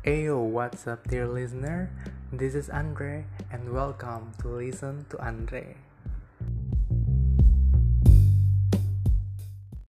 Ayo, what's up, dear listener? This is Andre, and welcome to Listen to Andre.